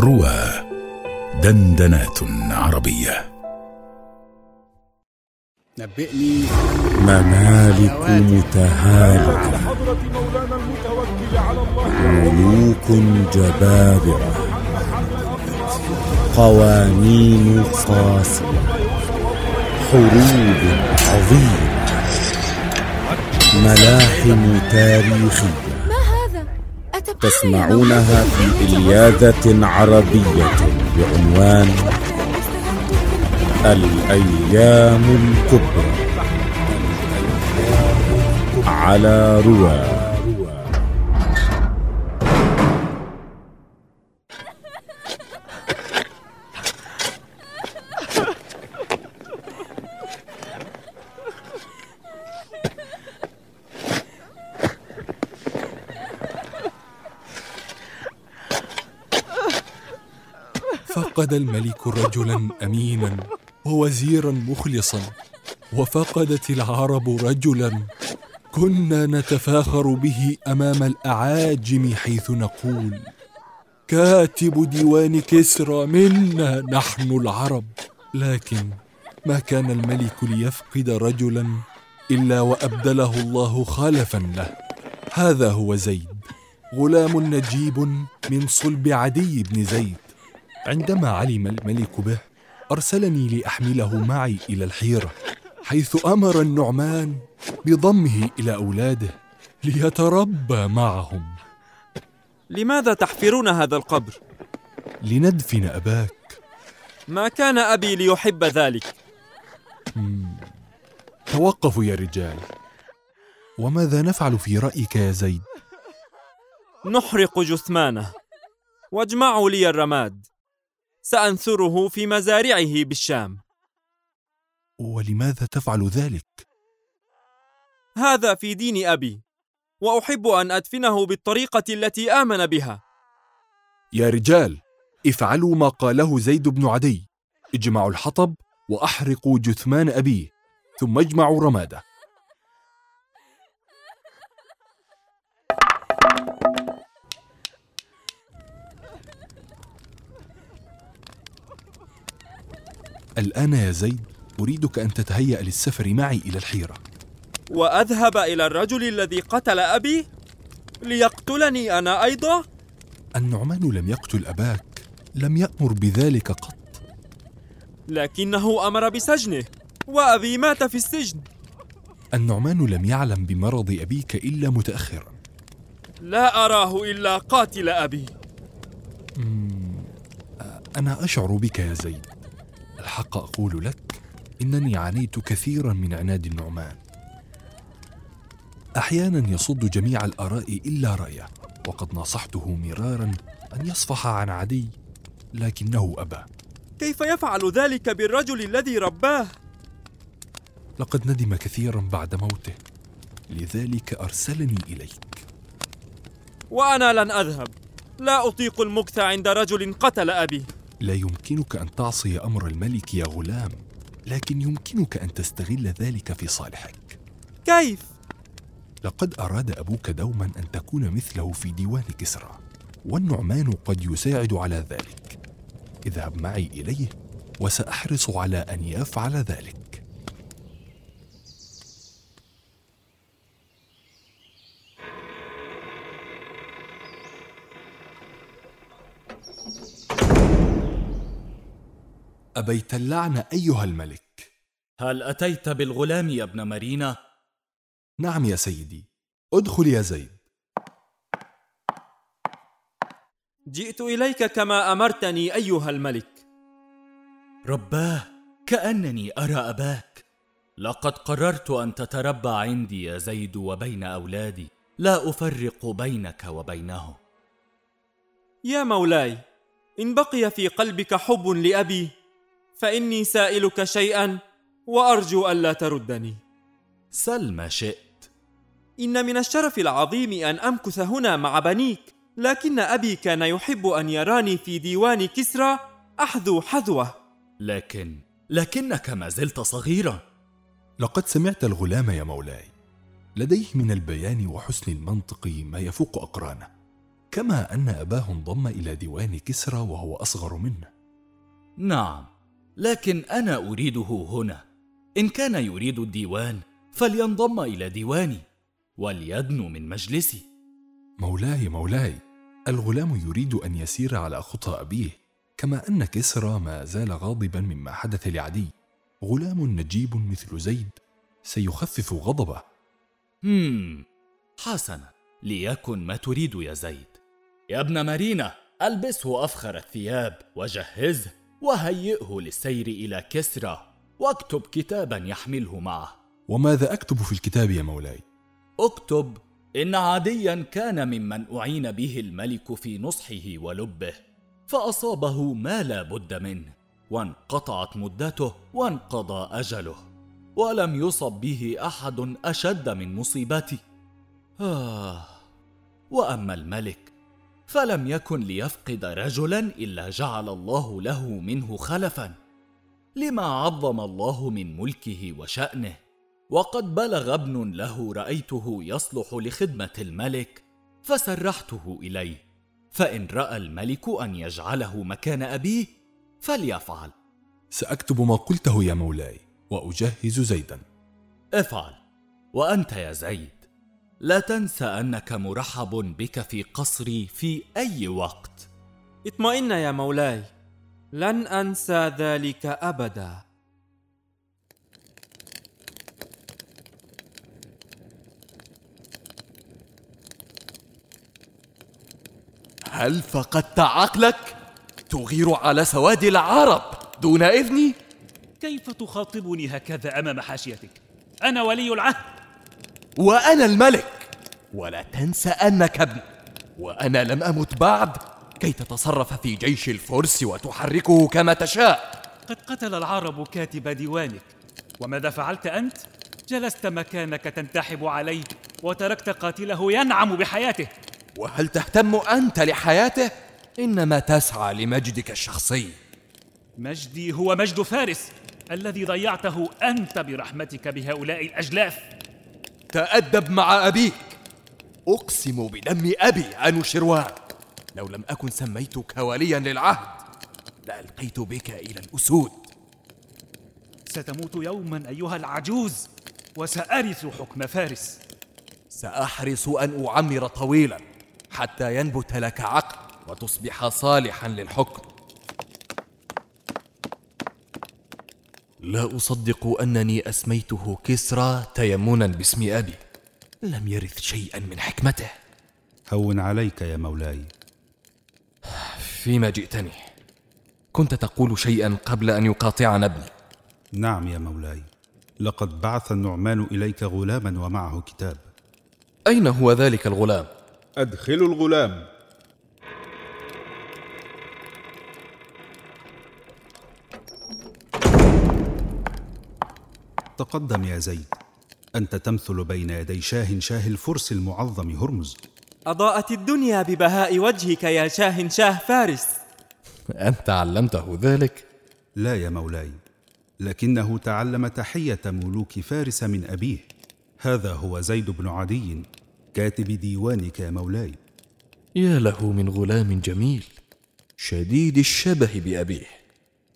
روى دندنات عربية. نبئني. ممالك متهالكة ملوك جبابرة. قوانين قاسية حروب عظيمة. ملاحم؟ أتبحر تسمعونها في إلياذة عربية بعنوان الأيام الكبرى. على رواه فقد الملك رجلا امينا ووزيرا مخلصا وفقدت العرب رجلا. كنا نتفاخر به أمام الأعاجم حيث نقول كاتب ديوان كسرى منا نحن العرب. لكن ما كان الملك ليفقد رجلا إلا وأبدله الله خلفا له. هذا هو زيد غلام نجيب من صلب عدي بن زيد. عندما علم الملك به أرسلني لأحمله معي إلى الحيره حيث أمر النعمان بضمه إلى أولاده ليتربى معهم. لماذا تحفرون هذا القبر؟ لندفن أباك. ما كان أبي ليحب ذلك؟ توقفوا يا رجال. وماذا نفعل في رأيك يا زيد؟ نحرق جثمانه. واجمعوا لي الرماد. سأنثره في مزارعه بالشام. ولماذا تفعل ذلك؟ هذا في دين أبي وأحب أن أدفنه بالطريقة التي آمن بها. يا رجال افعلوا ما قاله زيد بن عدي. اجمعوا الحطب وأحرقوا جثمان أبيه ثم اجمعوا رمادة. الآن يا زيد أريدك أن تتهيأ للسفر معي إلى الحيرة. وأذهب إلى الرجل الذي قتل أبي ليقتلني أنا أيضا؟ النعمان لم يقتل أباك لم يأمر بذلك قط. لكنه أمر بسجنه وأبي مات في السجن. النعمان لم يعلم بمرض أبيك إلا متأخرا. لا أراه إلا قاتل أبي. أنا أشعر بك يا زيد. الحق أقول لك إنني عانيت كثيرا من عناد النعمان. أحيانا يصد جميع الآراء إلا رأيه وقد ناصحته مرارا أن يصفح عن عدي لكنه أبى. كيف يفعل ذلك بالرجل الذي رباه؟ لقد ندم كثيرا بعد موته لذلك أرسلني إليك. وأنا لن أذهب. لا أطيق المكث عند رجل قتل أبي لا يمكنك أن تعصي أمر الملك يا غلام لكن يمكنك أن تستغل ذلك في صالحك. كيف؟ لقد أراد أبوك دوما أن تكون مثله في ديوان كسرى والنعمان قد يساعد على ذلك. اذهب معي إليه وسأحرص على أن يفعل ذلك. أبيت اللعن أيها الملك. هل أتيت بالغلام يا ابن مارينا؟ نعم يا سيدي. ادخل يا زيد. جئت إليك كما أمرتني أيها الملك. رباه كأنني أرى أباك. لقد قررت أن تتربى عندي يا زيد وبين أولادي. لا أفرق بينك وبينهم. يا مولاي إن بقي في قلبك حب لأبي فإني سائلك شيئا وأرجو ألا تردني. سل ما شئت. إن من الشرف العظيم أن أمكث هنا مع بنيك لكن أبي كان يحب أن يراني في ديوان كسرى أحذو حذوة. لكن لكنك ما زلت صغيرا. لقد سمعت الغلام يا مولاي. لديه من البيان وحسن المنطق ما يفوق أقرانه. كما أن أباه انضم إلى ديوان كسرى وهو أصغر منه. نعم. لكن أنا أريده هنا. إن كان يريد الديوان فلينضم إلى ديواني وليدنو من مجلسي. مولاي مولاي الغلام يريد أن يسير على خطى أبيه كما أن كسرى ما زال غاضبا مما حدث لعدي. غلام نجيب مثل زيد سيخفف غضبه. هم حسنا ليكن ما تريد يا زيد. يا ابن مارينا ألبسه أفخر الثياب وجهزه. وهيئه للسير إلى كسرى واكتب كتابا يحمله معه. وماذا أكتب في الكتاب يا مولاي؟ اكتب إن عاديا كان ممن أعين به الملك في نصحه ولبه فأصابه ما لا بد منه وانقطعت مدته وانقضى أجله ولم يصب به أحد أشد من مصيبتي. آه. وأما الملك فلم يكن ليفقد رجلا إلا جعل الله له منه خلفا. لما عظم الله من ملكه وشأنه وقد بلغ ابن له رأيته يصلح لخدمة الملك فسرحته إليه. فإن رأى الملك أن يجعله مكان أبيه فليفعل. سأكتب ما قلته يا مولاي وأجهز زيدا. افعل. وأنت يا زيد. لا تنس أنك مرحب بك في قصري في أي وقت اطمئن يا مولاي لن أنسى ذلك أبدا هل فقدت عقلك؟ تغير على سواد العرب دون إذني؟ كيف تخاطبني هكذا أمام حاشيتك أنا ولي العهد وأنا الملك. ولا تنس أنك ابن. وأنا لم أمت بعد. كي تتصرف في جيش الفرس وتحركه كما تشاء. قد قتل العرب كاتب ديوانك. وماذا فعلت أنت؟ جلست مكانك تنتحب عليه وتركت قاتله ينعم بحياته. وهل تهتم أنت لحياته؟ إنما تسعى لمجدك الشخصي. مجدي هو مجد فارس الذي ضيعته أنت برحمتك بهؤلاء الأجلاف. تأدب مع أبيك. أقسم بدم أبي أنوشروان لو لم أكن سميتك وليا للعهد لألقيت بك إلى الأسود. ستموت يوما أيها العجوز وسأرث حكم فارس. سأحرص أن أعمر طويلا حتى ينبت لك عقل وتصبح صالحا للحكم. لا أصدق أنني أسميته كسرى تيمنا باسم أبي. لم يرث شيئا من حكمته. هون عليك يا مولاي. فيما جئتني. كنت تقول شيئا قبل أن يقاطعنا ابني. نعم يا مولاي. لقد بعث النعمان إليك غلاما ومعه كتاب. أين هو ذلك الغلام؟ أدخلوا الغلام. تقدم يا زيد. أنت تمثل بين يدي شاه شاه الفرس المعظم هرمز. أضاءت الدنيا ببهاء وجهك يا شاه شاه فارس. أنت علمته ذلك؟ لا يا مولاي لكنه تعلم تحية ملوك فارس من أبيه. هذا هو زيد بن عدي كاتب ديوانك يا مولاي. يا له من غلام جميل شديد الشبه بأبيه.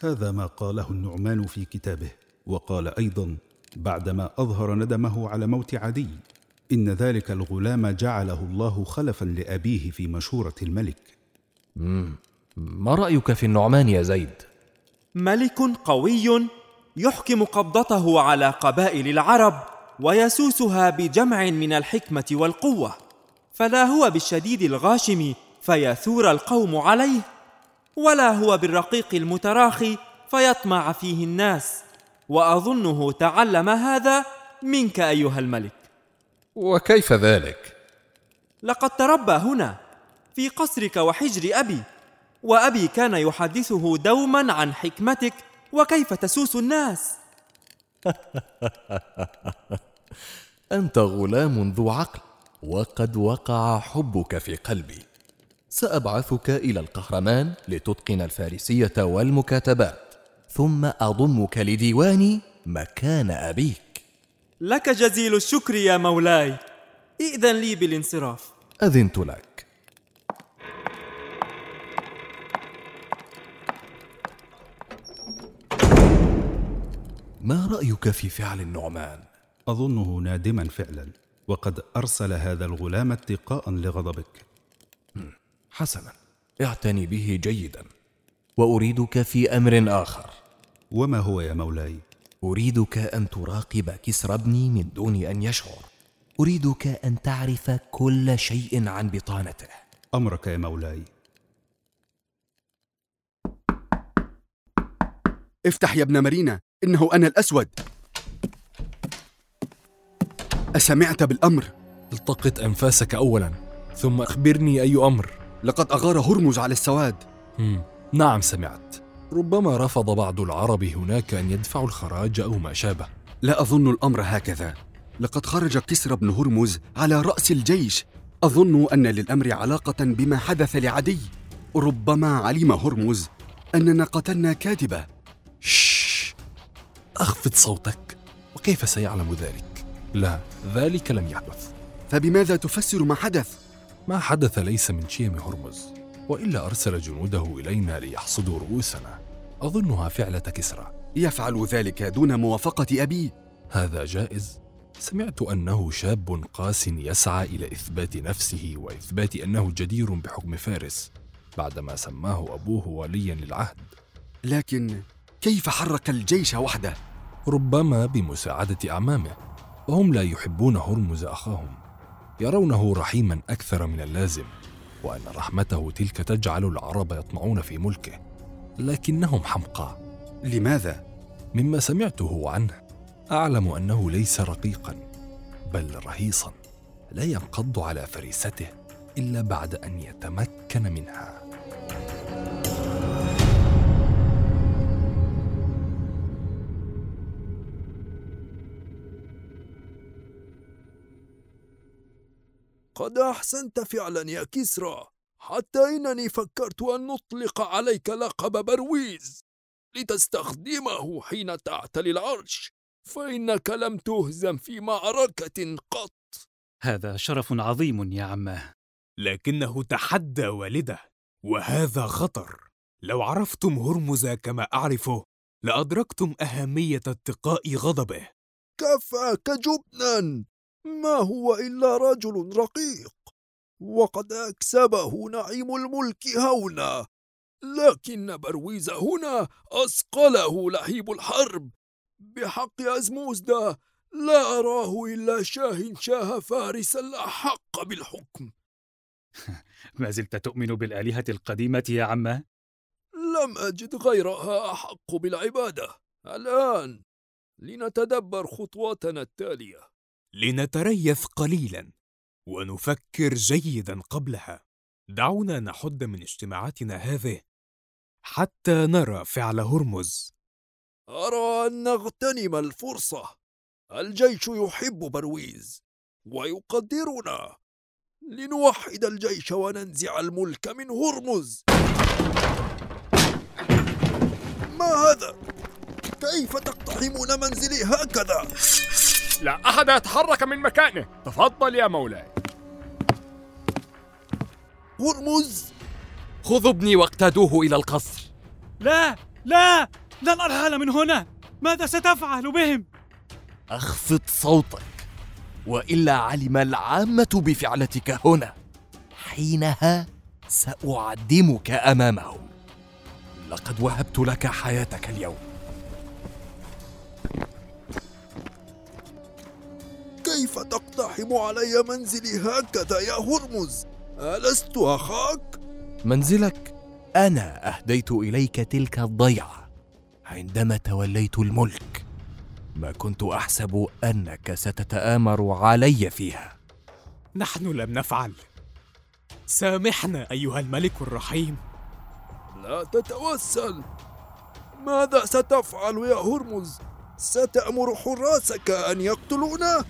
هذا ما قاله النعمان في كتابه. وقال أيضا بعدما أظهر ندمه على موت عدي إن ذلك الغلام جعله الله خلفا لأبيه في مشورة الملك. ما رأيك في النعمان يا زيد؟ ملك قوي يحكم قبضته على قبائل العرب ويسوسها بجمع من الحكمة والقوة فلا هو بالشديد الغاشم فيثور القوم عليه ولا هو بالرقيق المتراخي فيطمع فيه الناس. وأظنه تعلم هذا منك أيها الملك. وكيف ذلك؟ لقد تربى هنا في قصرك وحجر أبي وأبي كان يحدثه دوما عن حكمتك وكيف تسوس الناس؟ أنت غلام ذو عقل وقد وقع حبك في قلبي. سأبعثك إلى القهرمان لتتقن الفارسية والمكاتبات. ثم أضمك لديواني مكان أبيك. لك جزيل الشكر يا مولاي. ائذن لي بالانصراف. أذنت لك. ما رأيك في فعل النعمان؟ أظنه نادما فعلا وقد أرسل هذا الغلام اتقاء لغضبك. حسنا. اعتني به جيدا. وأريدك في أمر آخر. وما هو يا مولاي؟ أريدك أن تراقب كسرى ابني من دون أن يشعر. أريدك أن تعرف كل شيء عن بطانته. أمرك يا مولاي. افتح يا ابن مارينا إنه أنا الأسود. أسمعت بالأمر؟ التقط أنفاسك أولا ثم أخبرني أي أمر. لقد أغار هرمز على السواد. مم. نعم سمعت. ربما رفض بعض العرب هناك أن يدفعوا الخراج أو ما شابه. لا أظن الأمر هكذا. لقد خرج كسرى بن هرمز على رأس الجيش. أظن أن للأمر علاقة بما حدث لعدي. ربما علم هرمز أننا قتلنا كاتبة. شش أخفض صوتك. وكيف سيعلم ذلك؟ لا ذلك لم يحدث. فبماذا تفسر ما حدث؟ ما حدث ليس من شيم هرمز وإلا أرسل جنوده إلينا ليحصدوا رؤوسنا. أظنها فعلة كسرى. يفعل ذلك دون موافقة أبي. هذا جائز. سمعت أنه شاب قاس يسعى إلى إثبات نفسه وإثبات أنه جدير بحكم فارس بعدما سماه أبوه وليا للعهد. لكن كيف حرك الجيش وحده؟ ربما بمساعدة أعمامه. وهم لا يحبون هرمز أخاهم. يرونه رحيما أكثر من اللازم وأن رحمته تلك تجعل العرب يطمعون في ملكه. لكنهم حمقى. لماذا؟ مما سمعته عنه أعلم أنه ليس رقيقا بل رهيصا لا ينقض على فريسته إلا بعد أن يتمكن منها. قد أحسنت فعلا يا كسرى. حتى إنني فكرت أن نطلق عليك لقب برويز لتستخدمه حين تعتلي العرش فإنك لم تهزم في معركة قط. هذا شرف عظيم يا عماه. لكنه تحدى والده وهذا خطر. لو عرفتم هرمز كما أعرفه لأدركتم أهمية اتقاء غضبه. كفاك جبنا! ما هو إلا رجل رقيق! وقد أكسبه نعيم الملك هونا لكن برويز هنا أثقله لهيب الحرب. بحق أزموزدا لا أراه إلا شاه شاه فارس الأحق بالحكم. ما زلت تؤمن بالآلهة القديمة يا عماه؟ لم أجد غيرها أحق بالعبادة. الآن لنتدبر خطواتنا التالية. لنتريث قليلا. ونفكر جيدا قبلها. دعونا نحد من اجتماعاتنا هذه حتى نرى فعل هرمز. أرى أن نغتنم الفرصة. الجيش يحب برويز ويقدرنا. لنوحد الجيش وننزع الملك من هرمز. ما هذا؟ كيف تقتحمون منزلي هكذا؟ لا أحد يتحرك من مكانه. تفضل يا مولاي. هرمز خذوا ابني واقتادوه إلى القصر. لا لا لن أرحل من هنا. ماذا ستفعل بهم؟ أخفض صوتك وإلا علم العامة بفعلتك هنا. حينها سأعدمك أمامهم. لقد وهبت لك حياتك اليوم. كيف تقتحم علي منزلي هكذا يا هرمز؟ ألست أخاك؟ منزلك أنا أهديت إليك تلك الضيعة. عندما توليت الملك ما كنت أحسب أنك ستتآمر علي فيها. نحن لم نفعل. سامحنا أيها الملك الرحيم. لا تتوسل. ماذا ستفعل يا هرمز؟ ستأمر حراسك أن يقتلونا؟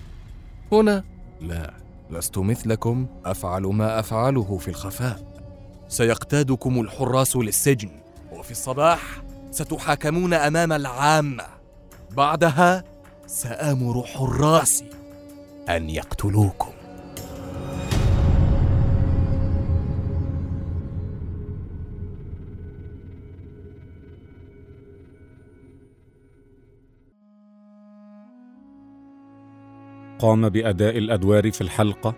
هنا. لا. لست مثلكم أفعل ما أفعله في الخفاء. سيقتادكم الحراس للسجن وفي الصباح ستحاكمون أمام العامة. بعدها سآمر حراسي أن يقتلوكم. قام بأداء الأدوار في الحلقة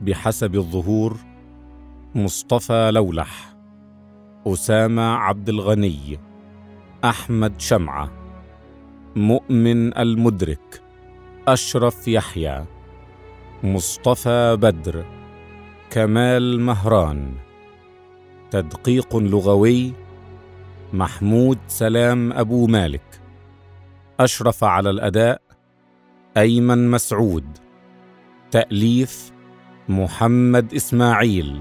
بحسب الظهور مصطفى لولح أسامة عبد الغني أحمد شمعة مؤمن المدرك أشرف يحيى مصطفى بدر كمال مهران. تدقيق لغوي محمود سلام أبو مالك. أشرف على الأداء أيمن مسعود. تأليف محمد إسماعيل.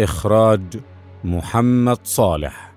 إخراج محمد صالح.